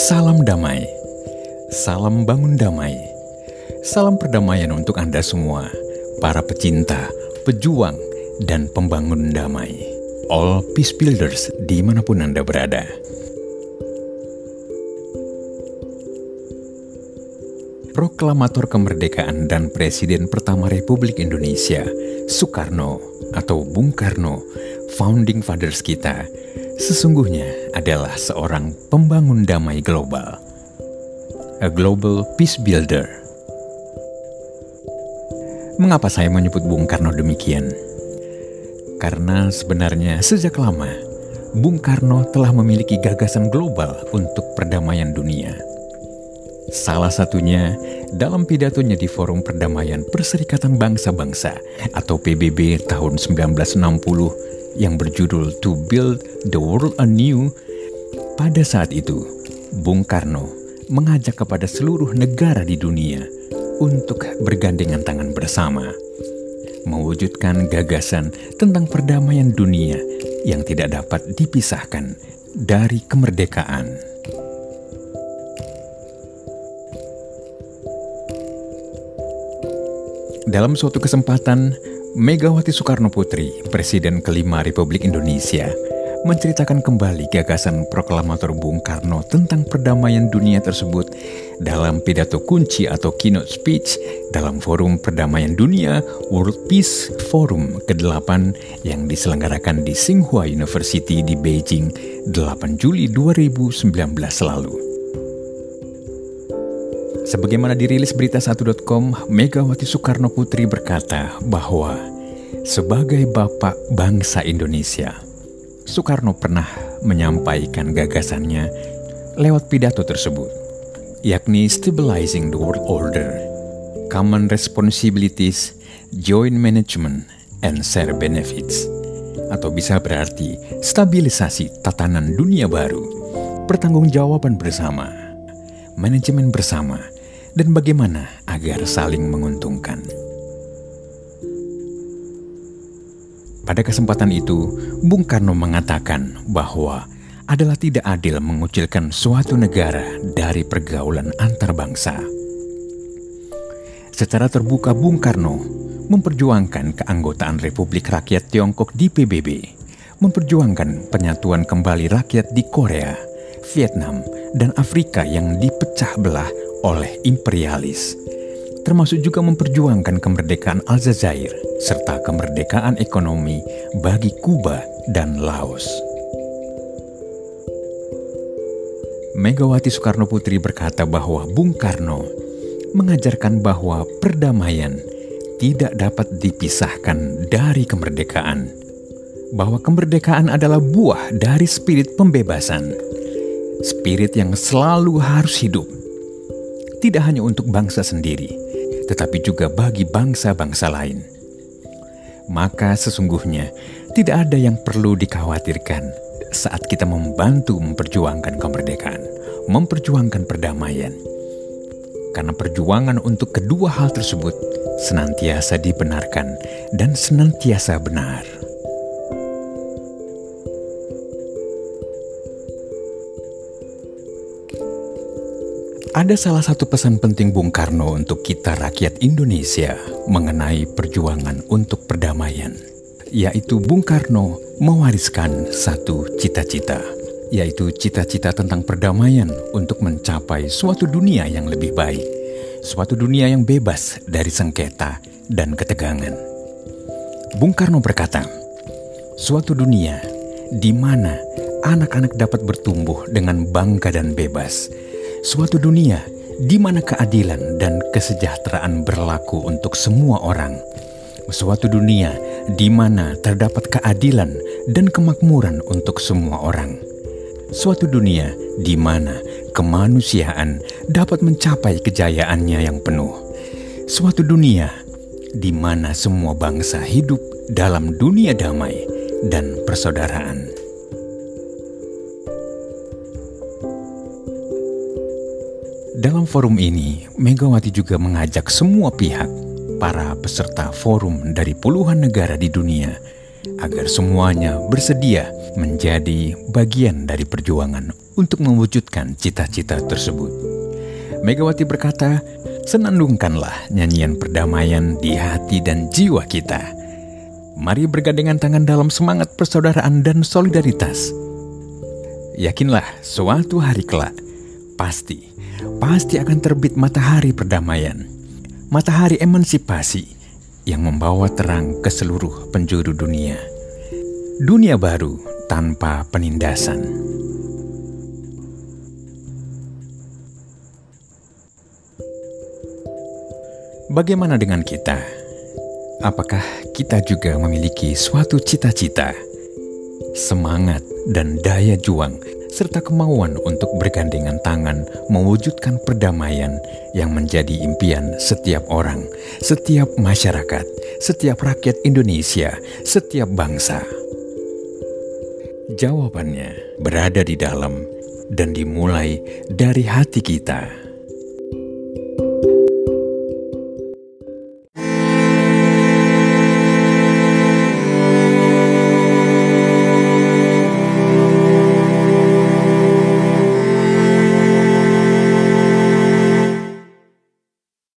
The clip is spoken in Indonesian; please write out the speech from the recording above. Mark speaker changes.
Speaker 1: Salam damai, salam bangun damai, salam perdamaian untuk Anda semua, para pecinta, pejuang, dan pembangun damai. All Peace Builders di mana pun Anda berada. Proklamator kemerdekaan dan Presiden pertama Republik Indonesia, Soekarno atau Bung Karno, founding fathers kita, sesungguhnya adalah seorang pembangun damai global. A global peace builder. Mengapa saya menyebut Bung Karno demikian? Karena sebenarnya sejak lama, Bung Karno telah memiliki gagasan global untuk perdamaian dunia Salah satunya dalam pidatonya di Forum Perdamaian Perserikatan Bangsa-Bangsa atau PBB tahun 1960 yang berjudul To Build the World Anew. Pada saat itu, Bung Karno mengajak kepada seluruh negara di dunia untuk bergandengan tangan bersama mewujudkan gagasan tentang perdamaian dunia yang tidak dapat dipisahkan dari kemerdekaan. Dalam suatu kesempatan, Megawati Soekarno Putri, Presiden kelima Republik Indonesia, menceritakan kembali gagasan proklamator Bung Karno tentang perdamaian dunia tersebut dalam pidato kunci atau keynote speech dalam Forum Perdamaian Dunia World Peace Forum ke-8 yang diselenggarakan di Tsinghua University di Beijing 8 Juli 2019 lalu. Sebagaimana dirilis berita1.com, Megawati Soekarno Putri berkata bahwa sebagai bapak bangsa Indonesia, Soekarno pernah menyampaikan gagasannya lewat pidato tersebut, yakni Stabilizing the World Order, Common Responsibilities, Joint Management, and Share Benefits, atau bisa berarti stabilisasi tatanan dunia baru, pertanggungjawaban bersama, manajemen bersama, dan bagaimana agar saling menguntungkan. Pada kesempatan itu, Bung Karno mengatakan bahwa adalah tidak adil mengucilkan suatu negara dari pergaulan antar bangsa. Secara terbuka Bung Karno memperjuangkan keanggotaan Republik Rakyat Tiongkok di PBB, memperjuangkan penyatuan kembali rakyat di Korea, Vietnam, dan Afrika yang dipecah belah oleh imperialis, termasuk juga memperjuangkan kemerdekaan Aljazair serta kemerdekaan ekonomi bagi Kuba dan Laos. Megawati Soekarno Putri berkata bahwa Bung Karno mengajarkan bahwa perdamaian tidak dapat dipisahkan dari kemerdekaan, bahwa kemerdekaan adalah buah dari spirit pembebasan, spirit yang selalu harus hidup tidak hanya untuk bangsa sendiri, tetapi juga bagi bangsa-bangsa lain. Maka sesungguhnya tidak ada yang perlu dikhawatirkan saat kita membantu memperjuangkan kemerdekaan, memperjuangkan perdamaian. Karena perjuangan untuk kedua hal tersebut senantiasa dibenarkan dan senantiasa benar. Ada salah satu pesan penting Bung Karno untuk kita rakyat Indonesia mengenai perjuangan untuk perdamaian, yaitu Bung Karno mewariskan satu cita-cita, yaitu cita-cita tentang perdamaian untuk mencapai suatu dunia yang lebih baik, suatu dunia yang bebas dari sengketa dan ketegangan. Bung Karno berkata, suatu dunia di mana anak-anak dapat bertumbuh dengan bangga dan bebas, suatu dunia di mana keadilan dan kesejahteraan berlaku untuk semua orang. Suatu dunia di mana terdapat keadilan dan kemakmuran untuk semua orang. Suatu dunia di mana kemanusiaan dapat mencapai kejayaannya yang penuh. Suatu dunia di mana semua bangsa hidup dalam dunia damai dan persaudaraan. Dalam forum ini, Megawati juga mengajak semua pihak, para peserta forum dari puluhan negara di dunia, agar semuanya bersedia menjadi bagian dari perjuangan untuk mewujudkan cita-cita tersebut. Megawati berkata, senandungkanlah nyanyian perdamaian di hati dan jiwa kita. Mari bergandengan tangan dalam semangat persaudaraan dan solidaritas. Yakinlah suatu hari kelak, pasti, pasti akan terbit matahari perdamaian, matahari emansipasi, yang membawa terang ke seluruh penjuru dunia. Dunia baru tanpa penindasan. Bagaimana dengan kita? Apakah kita juga memiliki suatu cita-cita, semangat, dan daya juang serta kemauan untuk bergandengan tangan mewujudkan perdamaian yang menjadi impian setiap orang, setiap masyarakat, setiap rakyat Indonesia, setiap bangsa. Jawabannya berada di dalam dan dimulai dari hati kita.